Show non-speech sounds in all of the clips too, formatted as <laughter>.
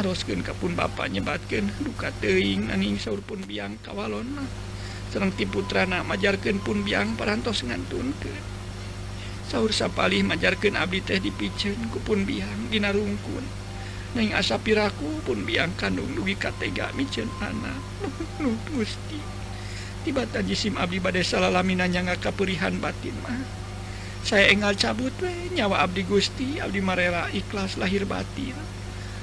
harusken kapun bapaknya nyebatkan duka teing naning sauur pun biang kawalon serrangti putrana majarkan pun biang parantos ngantun ke sauur sapalih majarkan Abdi teh dipicen kupun biang dinarungkun. Neng asa piraku pun biang kandung dugi katega micen anak. <laughs> Nu gusti tiba jisim Abdi badai salalaminanya nga kapurihan batin mah. Saya engal cabut we nyawa Abdi Gusti Abdi Marera ikhlas lahir batin.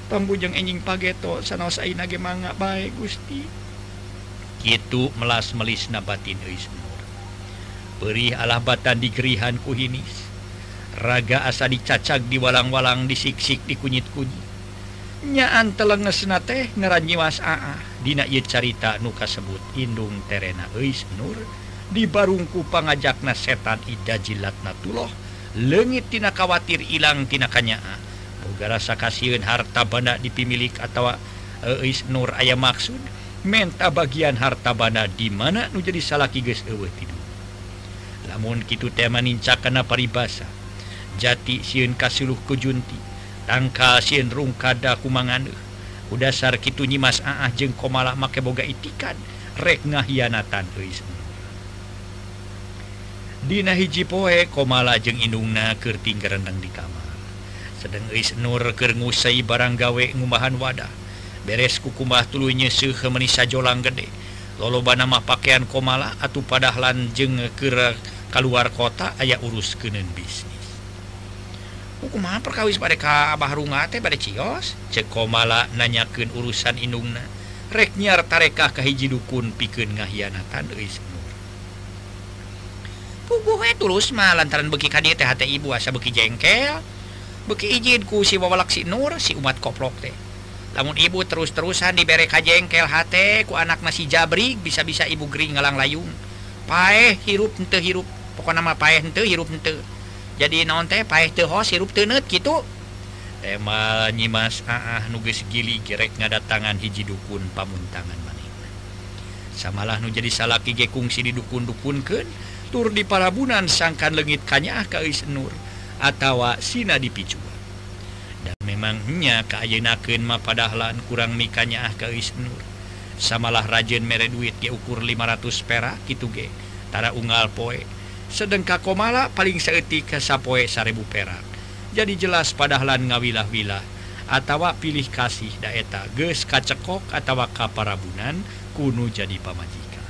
pambujang enjing pageto sanaos aina ge mangga bae Gusti. Kitu melas melisna batin eus perih alah batan dikerihan ku hinis raga asa dicacag di walang-walang disiksik dikunyit-kunyit nyaan telengesna teh ngeranyiwas aa. Dina ieu carita nu kasebut indung terena eus nur di barungku pangajakna setan ida jilatna tuloh. Leungit tina khawatir ilang tina kanyaan. Rasa kasiun harta bana dipimilik atau Nur ayam maksud. Menta bagian harta bana di mana nu jadi salah guys tidur. Namun gitu temaninca karena paribasa jati siun kasluh kujunti tangka siin rungkada kumangan udahsar gitu nyimas ah jeng komala make boga itikan rek ngahianatan Nur. Dina hiji poe komala jeng inungnakerting rendang di kamar sedang Nurkerngusai barang gawe ngumahan wadah. Beres kukumah tulunya suhemisa jolang gede. Loloba nama pakaian komala atau padahlan jeng kera keluar kota ayaah urus kenen bisnis. Hukumahan perkawis mereka Abahrunga teh pada Cios. Cekomala nanyaken urusan inungna. Reknyar tarekah kahiji dukun piken ngahianatan Is Nur. Puguh tulus mah lantaran beki kadia teh ibu asa beki jengkel. beki izinku si wawalaksi Nur si umat koplok teh. Namun ibu terus-terusan diberre kajengkel HT ku anak nasi Jabri bisa-bisa ibu Gri ngalang layung. Paeh hirup ente hirup pokok nama paeh ente hirup ente jadi non teh paeh teh hos hirup tenet gitu emal nyimas ah, ah nuges gili ngada ngadatangan hiji dukun pamuntangan manik. Samalah nu jadi salaki gekungsi di dukun-dukun ke tur di parabunan sangkan legit kanya kais nur. atawa Sina dipicu. Dan memangnya keayenaken mah padahlan kurang mikanya ah ke Isnur samalah rajin mere duit ke ukur 500 perak gitu ge tara unggal poe. Sedengka komala paling seetika sappoe sapoe perak. Jadi jelas padahlan ngawilah-wilah atawa pilih kasih daeta ges kacekok atawa kaparabunan kuno jadi pamajikan.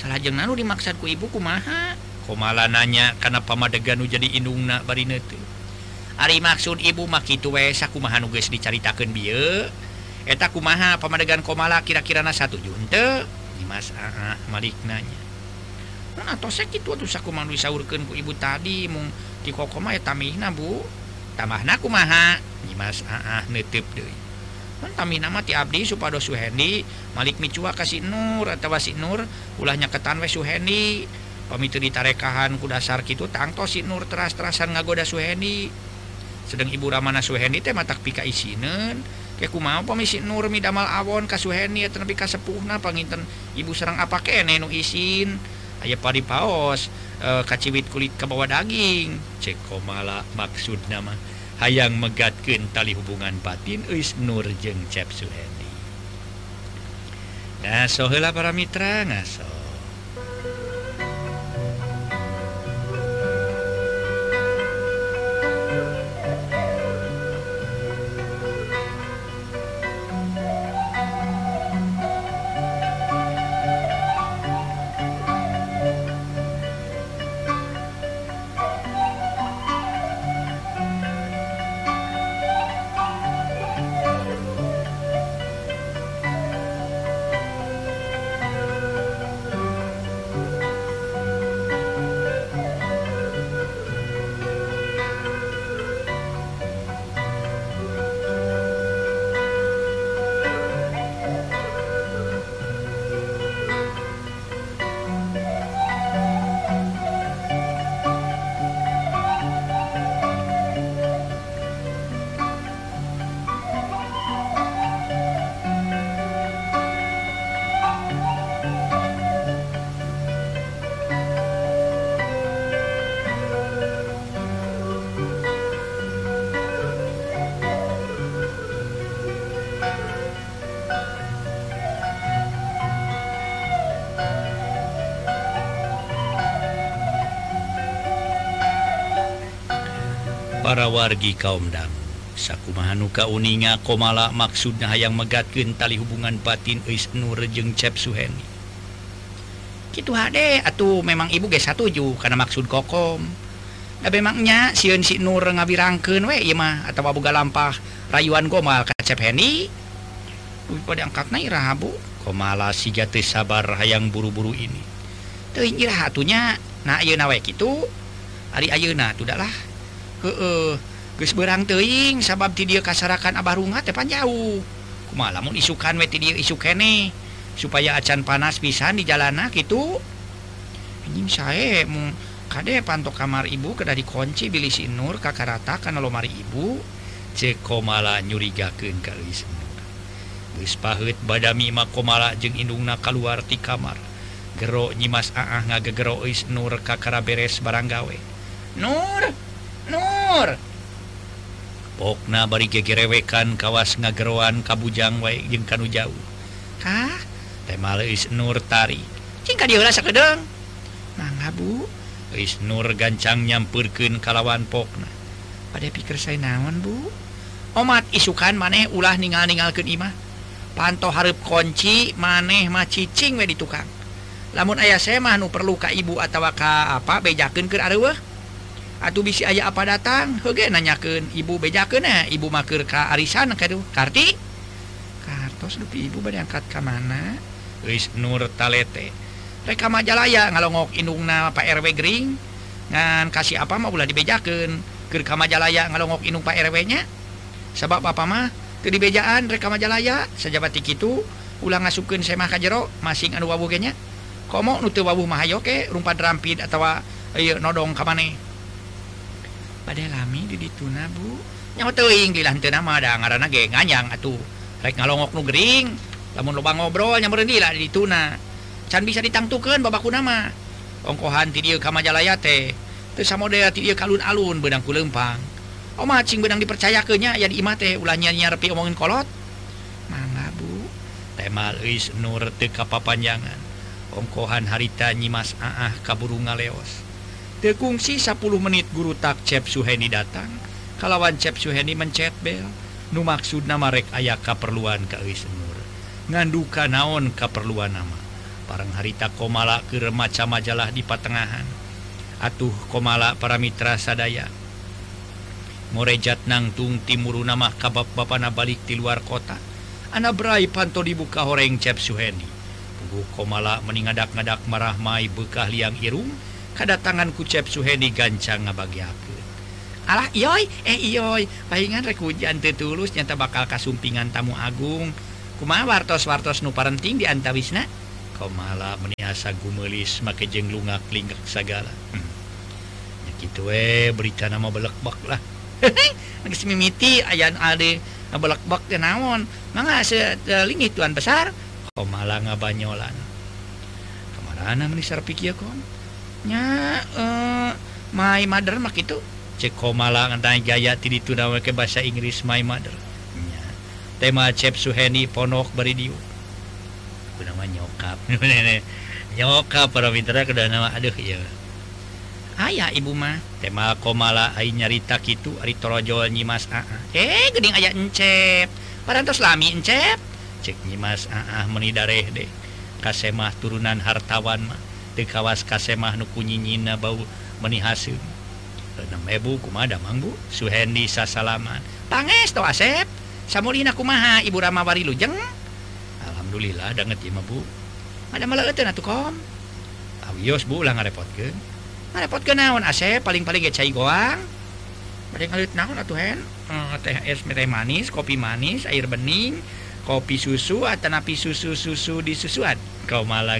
Salahjeng nanu dimaksudku ibu kumaha? komala nanya karena pamadegan jadi inungna bari Ari maksud ibu mak itu we aku nu guys dicaritakeun bi eta kumaha pamadegan komala kira-kira na satu junte. Dimas ah, Malik nanya. Nah, atau kitu gitu sakumaha aku disaurkeun ku ibu tadi mung di kokoma ya bu. Tamahna kumaha? Dimas ah, ah netep deh tamina mati abdi supados Suhendi Malik micua kasih Nur atau si Nur ulahnya ketan we Suhendi. pemitu ditarekahan kudasar gitu tangto si Nur teras-terasan ngagoda Suhendi. Sedang Ibu Ramana Suhendi teh matak pika isinen keku mau pemisi Nur midamal awon ka Suhendi eta nepi ka sepuhna panginten Ibu serang apa kene nu isin? Aya pari paos e, kaciwit kulit ke bawah daging. Cek komala maksud nama hayang megatkeun tali hubungan batin eis Nur jeung Cep Suhendi. Nah, sohela para mitra ngaso. para wargi kaum dam. Sakumahanuka uninga komala maksudnya hayang megatkeun tali hubungan batin eus nu rejeng cep suheni kitu hade atuh memang ibu ge satuju karena maksud kokom. Da memangnya sieun si nur ngawirangkeun we ieu mah atawa boga lampah rayuan komal ka cep heni. Pada angkatna iraha bu. Komala siga teu sabar hayang buru-buru ini. Teuing iraha atunya na ayeuna we kitu? Ari ayeuna tudalah berang teing sabab ti dia kasarakan Abah Abarunga tepan jauh lamun isukan we dia isu kene? Supaya acan panas pisan di jalanan gitu anjing saya mung kade pantok kamar ibu kedah dikunci bilih si Nur kakarata kana lomari ibu. Ceko malah nyurigakeun ka Eis geus paheut badami mah komala jeung indungna kaluar ti kamar. Gero nyimas aah ngagegero Eis Nur kakara beres barang gawe Nur! Nur! Pokna bari gegerewekan kawas ngageroan kabujang wae jeung kanu jauh. Hah? Is Nur tari. Cingka dia kedeng Mangga bu. Is Nur gancang nyampurkeun kalawan pokna. Pada pikir saya naon bu? Omat isukan maneh ulah ningal-ningalkeun imah. Panto hareup kunci maneh mah cicing we di tukang. Lamun ayah saya mah nu perlu ka ibu atau ka apa bejakeun keur areueuh? Atuh bisi aya apa datang? Hoge nanyakeun ibu beja kena eh? ibu maker ka arisan kaduh karti. Kartos dupi ibu bade angkat ka mana? Luis Nur Talete. Reka majalaya ngalongok indungna Pak RW Gering. Ngan kasih apa mah ulah dibejakeun. Keur ka majalaya ngalongok indung Pak RW nya sebab apa mah? Teu dibejaan reka majalaya. Sajabat ti kitu ulah ngasukin semah ka jero masing anu wawuh ge nya komo nu teu wawuh mah hayo ke rumpa rampid atawa ieu eh, nodong kamane pada lami di dituna bu. Nyawa teuing di lantena mah ada ngaran ge nganyang atuh. Rek ngalongok nu gering lamun loba ngobrol nyampereun di lah di dituna can bisa ditangtukeun babakuna mah. Ongkohan ti dieu ka Majalaya teh teu samodea ti dieu kalun-alun beudang ku lempang. Omah cing beudang dipercayakeun nya aya di imah teh ulah nyarepi omongin kolot. Mangga bu. Temal eus nur teu kapapanjangan ongkohan harita nyimas aah kaburu ngaleos. tekungsi 10 menit guru tak cep Suheni datang. Kalawan cep Suheni mencet bel. Nu maksud nama rek ayah kaperluan ke Semur nganduka naon kaperluan nama. Parang harita komala ke remaca majalah di patengahan. Atuh komala para mitra sadaya morejat nangtung timur nama kabab bapana balik di luar kota. Anak berai panto dibuka horeng cep Suheni. Pugu komala meningadak-ngadak marah mai bekah liang irung. kedatangan kucep Suhedi gancang ngabagiakeun Alah yoi eh yoi palingan rek hujan teu tulus nyata bakal kasumpingan tamu agung. Kumaha wartos-wartos nu parenting di antawisna? Malah meniasa gumelis make jeung lungak linggak sagala. Hmm. ya kitu we berita nama belekbak lah. <laughs> Geus mimiti ayan ade belekbak teh naon. Mangga selingi tuan besar? Komala ngabanyolan? Kemana menisar pikir kon nya eh my mother mak itu. Ceko malang gaya ti itu nama ke bahasa Inggris my mother. Nya. Tema Cep Suheni ponok bari diu. Nama nyokap. <laughs> Nyokap para mitra kedah nama aduh ya ayah ibu mah. Tema komala ai nyarita kitu ari torojo nyimas aa eh geuning aya encep. Parantos lami encep. Cek nyimas aa meni dareh deh. Kasemah turunan hartawan mah kawas kasemah nukunyina bau menihasil. Ebu kumambu suhendi sasalaman panges to asep. Samlina kumaha ibu Ramawari lujeng? Alhamdulillah bangetbu ada kom. Bu ngarepot ngarepot ke naon asep? Paling-paling cair goang. Naon teh manis kopi manis air bening kopi susu atau napi susu susu di susuan kau malah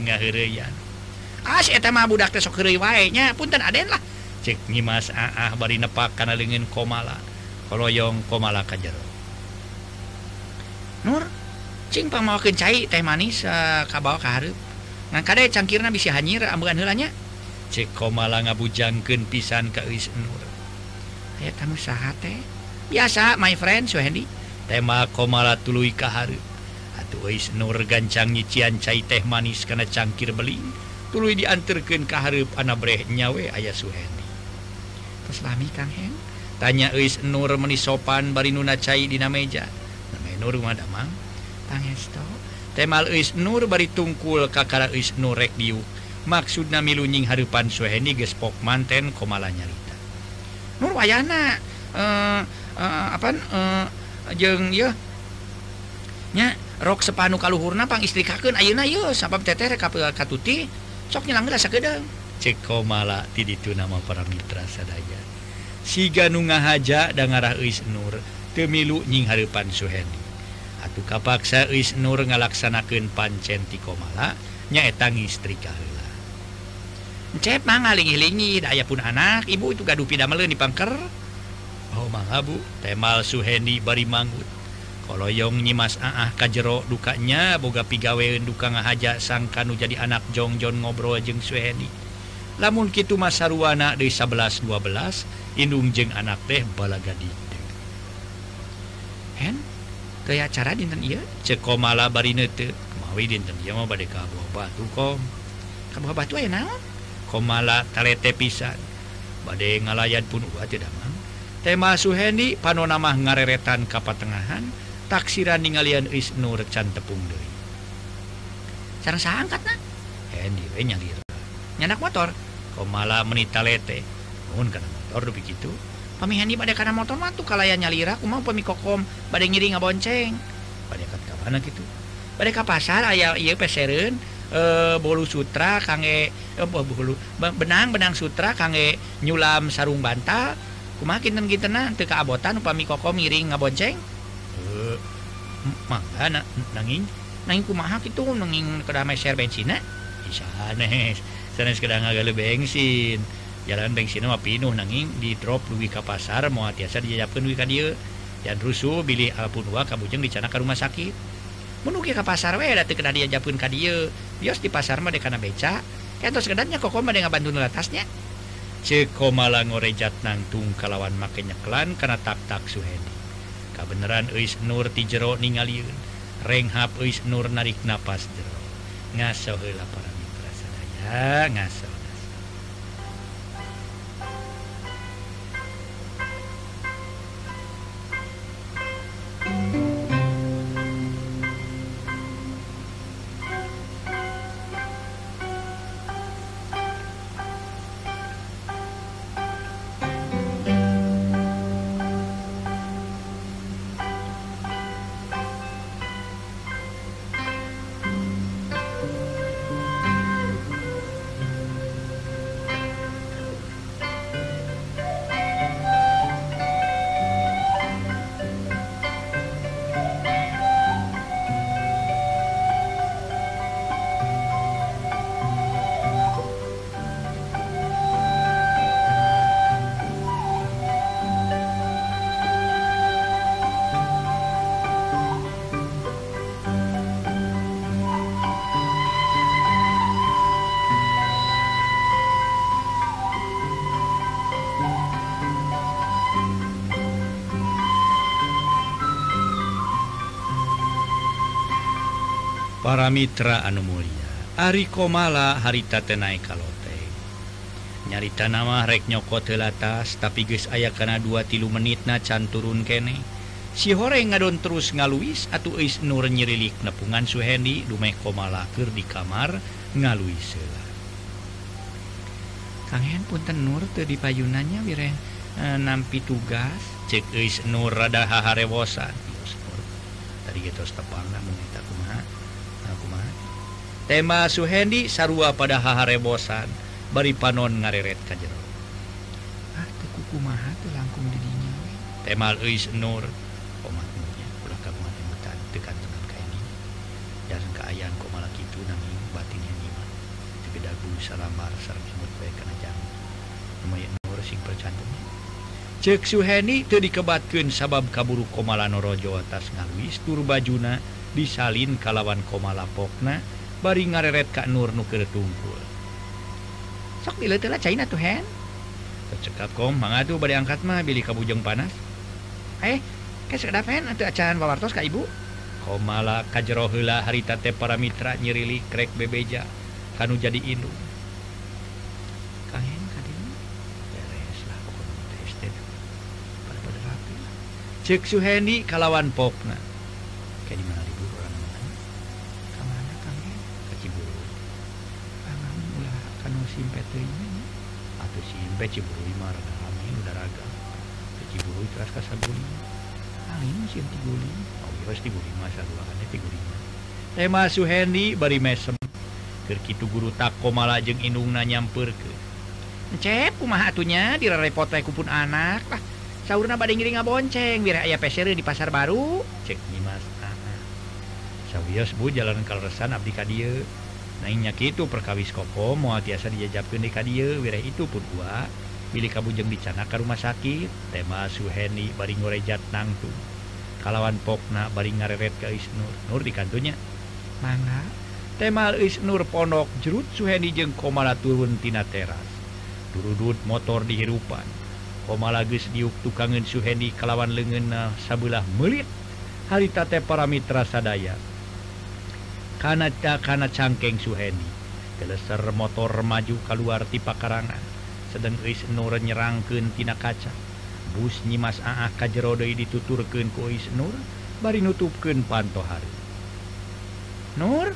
as mah budak teh sok heureuy wae nya punten aden lah. Cek nyimas aah bari nepak kana leungeun komala. Koloyong komala ka jero Nur cing pamaokeun cai teh manis eh, uh, ka bawa ka hareup ngan kade cangkirna bisi hanyir eh, ambeun heula nya? Cek komala ngabujangkeun pisan ka eus Nur. Aya tamu saha teh? Biasa my friend Suhendi tema komala tuluy ka hareup atuh eus Nur gancang nyician cai teh manis kana cangkir beling. tulu diantarkan ke hareup anak breh nyawe ayah Suhendi terus lami Kang Heng. Tanya Uis Nur meni sopan bari nuna cai dina meja? Namanya Nur madamang pangesto temal Uis Nur bari tungkul kakara Uis Nur rek diuk maksudna milunying harupan Suhendi geus pok manten komala nyarita. Nur wayana eh, eh, apa eh, jeung ya nya rok sepanu kaluhurna pang istri kakeun ayeuna yeuh sabab teteh rek katuti. soknya rasa kedang ceko mala ti ditu nama para mitra sadaya siga nu ngahaja da ngarah eus Nur temilu nying hareupan Suhendi. Atuh kapaksa eus Nur ngalaksanakeun pancen ti komala nyaeta ngistri kaheula Cep mah ngalingi-lingi daya pun anak ibu itu gaduh pidameleun di pangker. Oh mangga Bu Temal Suhendi bari manggut. kalauyong nyimas ah, ah ka jero dukanya boga pigawe duka ngahaja sangkanu jadi anak Jongjon ngobrol jeung Suhendi lamun Kitu Masarwana deui 11 12 Indung jeung anak teh balagadi hen kayak acara dinten ieu? Ceko komala barine teu. Kemawi dinten? Ieu mah bade ka batu kom. Ka batu aya naon? Komala talete pisan. Bade ngalayan pun uat tidak mang tema Suhendi panonamah ngareretan kapatengahan taksiran ninggalian Wisnu recan tepung deh sarang sangkat na Hendi we nyangir nyanak motor. Kau malah menita lete. Nuhun karena motor dupi gitu pami Hendi pada karena motor mah tuh kalaya nyalira kumau pami kokom. Pada ngiring ngabonceng. Pada kat ke mana gitu pada kapasar ayah iya peseren e, eh, bolu sutra kange eh, bolu benang benang sutra kange nyulam sarung bantal. Kumaha kinten-kintenan teu kaabotan upami kokom ngiring ngabonceng mangga nanging nanging kumaha itu nanging kedamai share bensinnya sanes sanes kada agak bensin <laughs> jalan bensin mah pinuh nanging di drop lebih ke pasar mau tiasa dijajapkan wika dia dan rusuh bilih alpun wa kabujeng dicana ke rumah sakit. Menunggu ke pasar we datu kena dijajapkan ke dia bios di pasar mah dekana beca. Kento sekedarnya kok mah dengan bantu nelatasnya Ceko malah ngorejat nangtung kalawan makanya klan karena tak tak suhendi kabenaran Eis Nur ti jero ningalieun renghap Eis Nur narik napas jero. Ngaso heula para mitra sadaya ngaso para Mitra anu Mulia. Ari komala harita tenai kalote nyarita nama rek nyoko telatas tapi guys aya kana dua tilu menit na can turun kene. Si hore ngadon terus ngaluis atau is nur nyirilik nepungan Suhendi dumeh komalaker di kamar ngaluis lah Kanghen punten Nur tuh di payunannya wire e, nampi tugas? Cek is Nur rada haharewosan. Tadi gitu tepang namun kita kumaha. tema Suhendi sarua pada haharebosan bari panon ngareret ka jero. Ah tekuku maha teu langkung di dinya tema Luis Nur komatnya ulah kamu hutan tekan tangan ka ini dan keayaan kok malah kitu nanging batinnya nyimak sebeda bulu salamar sareng semut bae kana jamu lumayan nur sing percantum. Cek Suhendi teu dikebatkeun sabab kaburu Komala Norojo atas ngaluis tur bajuna disalin kalawan Komala Pokna bari ngareret ka Nur nu keur tungkul. Sok dileuteul lah caina tuh hen. Cekap kom mangga tuh bade angkat mah bili kabujeng panas. Eh, ke sekedap hen atuh acan wawartos ka ibu. Komala kajero heula harita teh para mitra nyirili krek bebeja kanu jadi beres lah teh. cek Suhendi kalawan popna kayak di mana anu simpe atau simpe ciburu mah rada rame udaraga ke Ciburuy kelas ka saguling angin sim ti guling oh iya ti guling mah sagulangannya ti guling tema Suhendi bari mesem keur kitu guru tako malah jeung indungna nyampeurkeun Cep, kumah atunya dirarepot teh kupun anak lah. Saurna bade ngiring ngabonceng, biar aya peser di pasar baru. Cek Nimas. Ah. Sawios bu jalan kaleresan abdi ka dieu. nanya itu perkawis kokoh mau tiasa dijajapkan di kadia wireh itu pun gua. Pilih kabujeng dicana ke rumah sakit tema Suheni bari ngorejat nangtung kalawan pokna bari ngareret ke Isnur. Nur di kantunya mangga tema Isnur pondok jerut Suheni jeng komala turun tina teras. Turudut motor dihirupan komala geus diuk tukangeun Suheni kalawan lengan sabelah melit. Harita teh para mitra sadaya. kana kana cangkeng Suheni Geleser motor maju keluar ti pakarangan. Sedang Is Nur nyerangkentina kaca. Bus nyimas Aah ka jerodoi dituturken kuis Nur bari nutupken pantohari. Nur?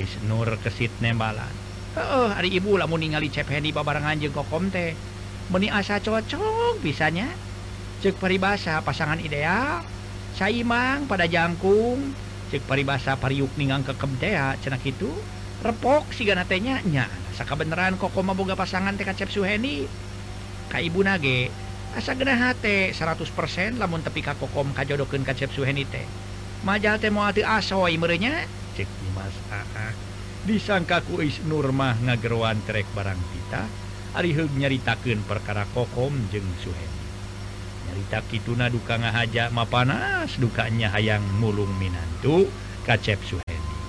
Is Nur kesit nembalan. Oh, hari ibu lamun ningali cepheni babarengan jeung kokom teh. Meni asa cocok bisanya. Cek paribasa pasangan ideal. Saimang pada jangkung. cek paribasa pariuk ningang kekemtea cenak itu repok si ganatenya nya saka beneran kok koma boga pasangan teh kacep suheni. Ka ibu nage asa genah hate 100% lamun tepi ka kokom kajodokeun kacep suheni teh. Majal teh moal teu asoy merenya cek Dimas aa disangka ku isnur mah ngageroan trek barang kita ari heug nyaritakeun perkara kokom jeung suheni. nyarita Kituna duka ngahaja ma panas dukanya hayang mulung Minantu kacep Suhedi.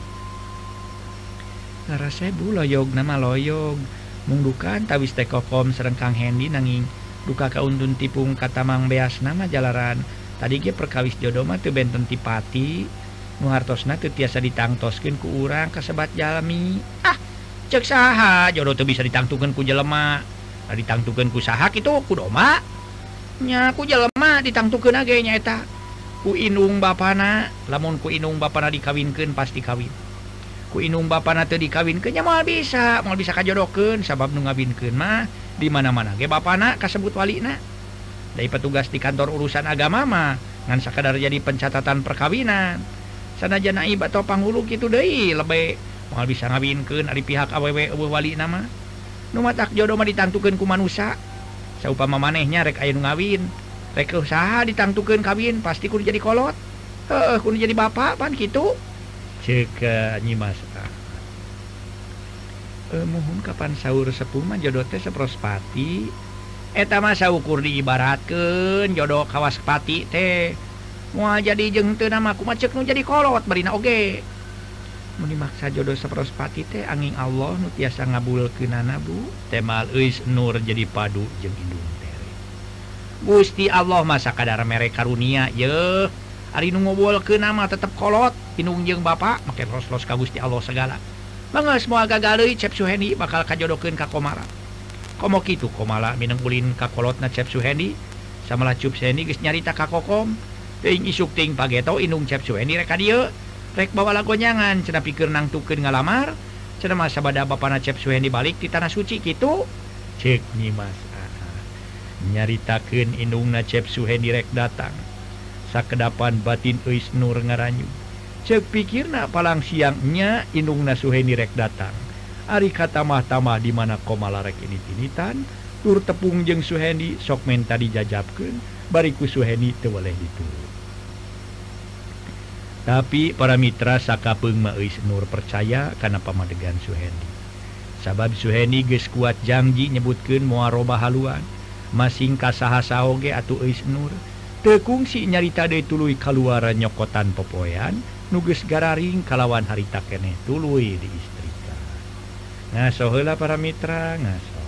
Narasebu loyog nama loyog. Mungdukan tawis tekokom serengkang Hendi nanging duka kauntun tipung katamang beas nama jalaran. Tadi ge perkawis jodoma tuh benten tipati. Muhartosna tuh tiasa ditangtoskin ku urang kasebat jalmi ah cek saha? Jodoh tuh bisa ditangtukan ku jelema. Ditangtukan ku saha kitu? Ku doma. nyaku jelemah ditangtukan nyaeta kuinung bana lamun ku inung bana dikawinkeun pasti kawin. Ku kuinung bana dikawin kenya mau bisa. Mau bisa kajodokeun sabab nu ngawinkeun mah di mana mana ge bapana kasebut walina. Dari petugas di kantor urusan agama mah ngan sakadar jadi pencatatan perkawinan. Sana naib atau panghulu gitu deh lebih. Mau bisa ngawinkan dari pihak aww eueuh walina mah. Nu matak jodoh mah ditantukan ku manusia upama manehnya rek air ngawin. Rek eh, usaha ditangtukan kawin? Pasti kudu jadi kolot. Eh kudu jadi bapak pan gitu ceka nyimas ah. eh mohon kapan sahur sepuma teh seprospati eta masa ukur diibaratkan jodoh kawas pati teh. Mau jadi jeng teu nama aku mah nu jadi kolot barina oge. okay. menimaksa jodoh seprospati teh angin Allah nu tiasa ngabul ke nanabu temal is nur jadi padu jeng hidung tere. Gusti Allah masa kadar mereka karunia ye hari nu ngobol ke nama tetap kolot inung jeng bapak make roslos ka Gusti Allah segala. Bangga semua gagalui Cep Suhendi bakal kajodokin ka Komara. Komo kitu Komala mineng bulin ka kolotna Cep Suhendi. Sama cup Suhendi geus nyarita ka Kokom. Ting isuk ting pageto inung Cep Suhendi reka dia rek bawa lagonyangan cena pikir nang tuken ngalamar cena masa bad Cep Suhendi dibalik di tanah suci gitu. Cek Mas. Ah, ah. Nyaritakeun indungna nacep Suhen direk datang. Sakedapan batin Uis Nur ngaranyu. Cek pikir na palang siangnya Indung nasuhen direk datang. Ari katamah-tamah di mana komalarek ini tinitan. Tur tepung jeung Suhendi sok menta jajabken bariku Suheni tewaleh diturut. tapi para Mitra Sakapung Maes Nur percaya karena pamadegan Suhendi. Sabab Suheni ge kuat janji nyebutkan muaroba haluan masing kasahasaoge atau Is Nur. Tekungsi nyarita de tului keluar nyokotan popoyan nuges gararing kalawan harita kene tului di istrika nah para mitra ngaso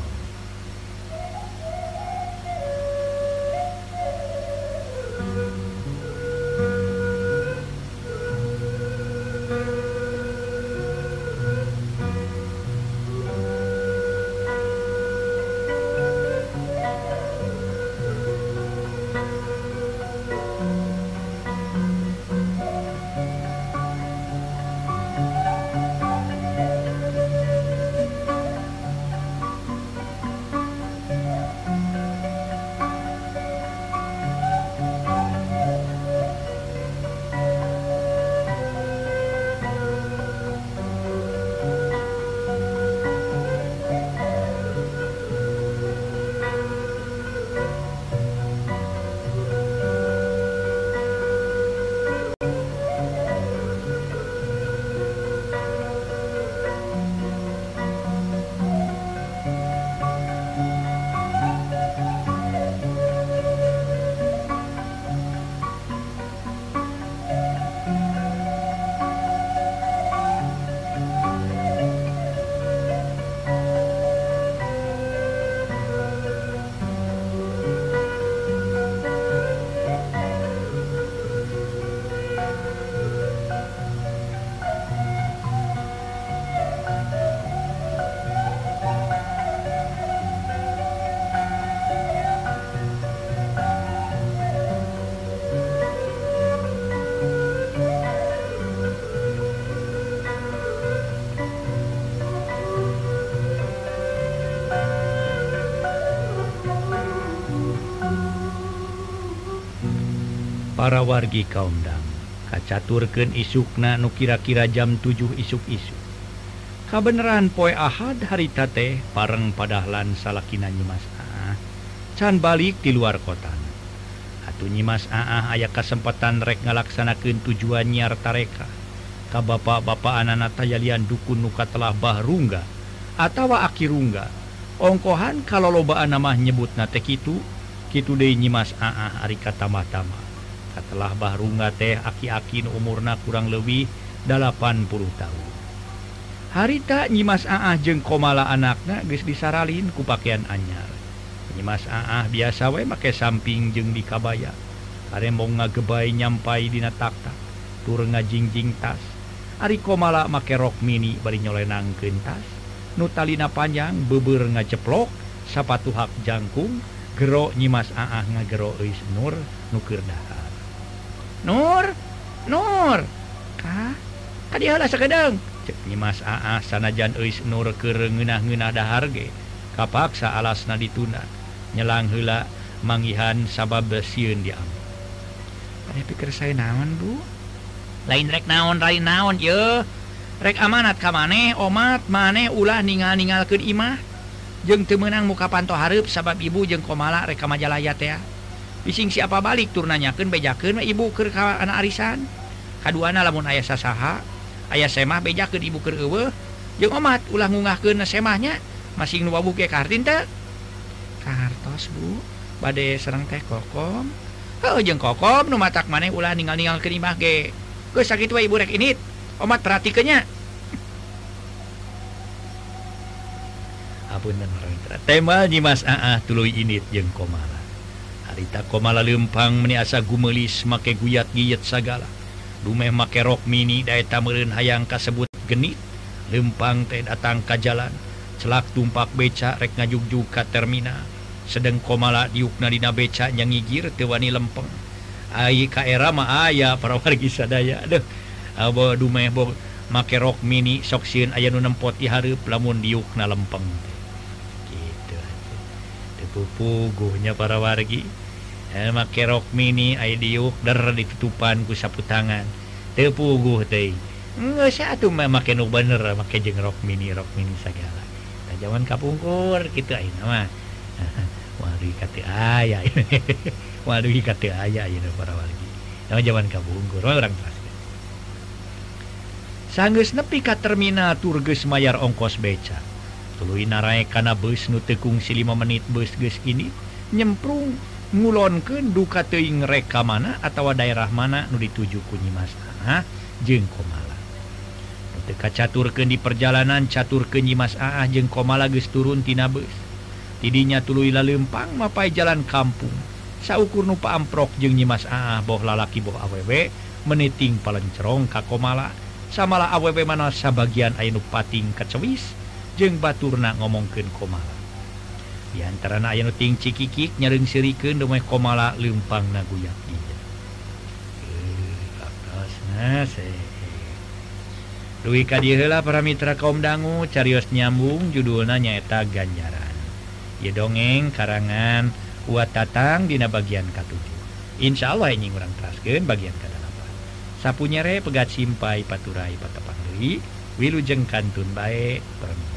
para wargi kaumdang kacaturken isukna nu kira-kira jam 7 isuk-isuk. Kebenaran poe Ahad harita teh pareng padahlan salakin Nyimas Aah can balik di luar kota. Atuh Nyimas Aah aya kesempatan rek ngalaksanakan tujuan nyiar tareka. Ka bapak-bapak anak tayalian dukun nuka telah bahrungga atau akirungga ongkohan kalau lobaan nama nyebut nate kitu. Kitu deui Nyimas Aah ari katama-tama setelah Bahrungga teh aki-akin umurna kurang lebih 80 tahun. Harita nyimas Aah jeng komala anaknya guys disaralin ku pakaian anyar. Nyimas Aah biasa we make samping jeng di kabaya. Are mau ngagebai nyampai dina takta tur ngajingjing tas. Ari komala make rok mini bari nyolenang tas. Nutalina panjang beber ngaceplok sapatu hak jangkung gero nyimas Aah ngagero eis nur nukir dahar. Nur Nur. Ah, Kalah sekedang. Mas Aa sanajan Uis Nur kerengenah-genah daharge kapaksa alasna dituna. Nyelang hela manggihan sabab besiun diam ada pikir saya naon bu? Lain rek naon lain naon ye. Rek amanat ka maneh omat maneh ulah ningal-ningal ke imah jeng temenang muka panto hareup sabab ibu jeng komala rek majalaya teh bising siapa balik turnanyaken bejaken ibu ke anak arisan. Kaduana lamun ayah sasaha ayah semah beja ke ibu kerewe, ewe omat ulah ngungah ke semahnya masih nu buke ke kartin tak kartos bu. Badai serang teh kokom. Oh jeng kokom nu matak mana ulah ninggal ninggal ke imah ge. Sakit ibu rek ini omat perhatikanya, apun dan orang teh nyimas ah, aah tului ini jeng komara harita komala lempang meniasa gumelis make guyat giyet sagala. dumeh make rok mini daeta tamerin hayang kasebut genit. Lempang teh datang ka jalan. Celak tumpak beca rek ngajugju ka terminal. Sedang komala diukna dina beca nyangigir tewani lempeng. Ai ka era mah aya para wargi sadaya. Aduh abo dumeh bo make rok mini sok sieun aya nu nempot di hareup lamun diukna lempeng. pupuguhnya para wargi. Eh, make rok mini diuk der ditutupan ku sapu tangan tepuguh teh nggak satu make nu bener make jeng rok mini rok mini segala tajawan kapungkur gitu ayo nama. <laughs> Waduh kata ayah <laughs> waduh kata ayah ini para wargi. Nama jaman kapungkur orang keras sanggeus nepi ka terminal turges mayar ongkos beca. tuluy naik kana bus nu tekung si 5 menit bus geus ini nyemprung ngulon ke duka teing reka mana atau daerah mana nu dituju kunyi Mas Aah jeng komala. Teka caturken di perjalanan catur kenyi Mas Aah jeng komala turun tina bus. Tidinya tuluila lempang mapai jalan kampung. Saukur nupa amprok jeng nyimas Aah boh lalaki boh awewe meniting palencerong Ka komala. Samalah awewe mana sabagian Ainu pating kacewis jeung Baturna ngomongkeun komala. Diantara Ayting Cikikik nyaring siriken domai komala Lumpang Naguyak Dwi Kadihela para Mitra kaum dangu carios nyambung judulna nyaeta ganjaran. Ye dongeng karangan kuat tatang dina bagian katujuh. Insya Allah ini kurang terasken bagian ke sapunyere pegat simpai paturai patepang Dewi wilujeng kantun baik perempuan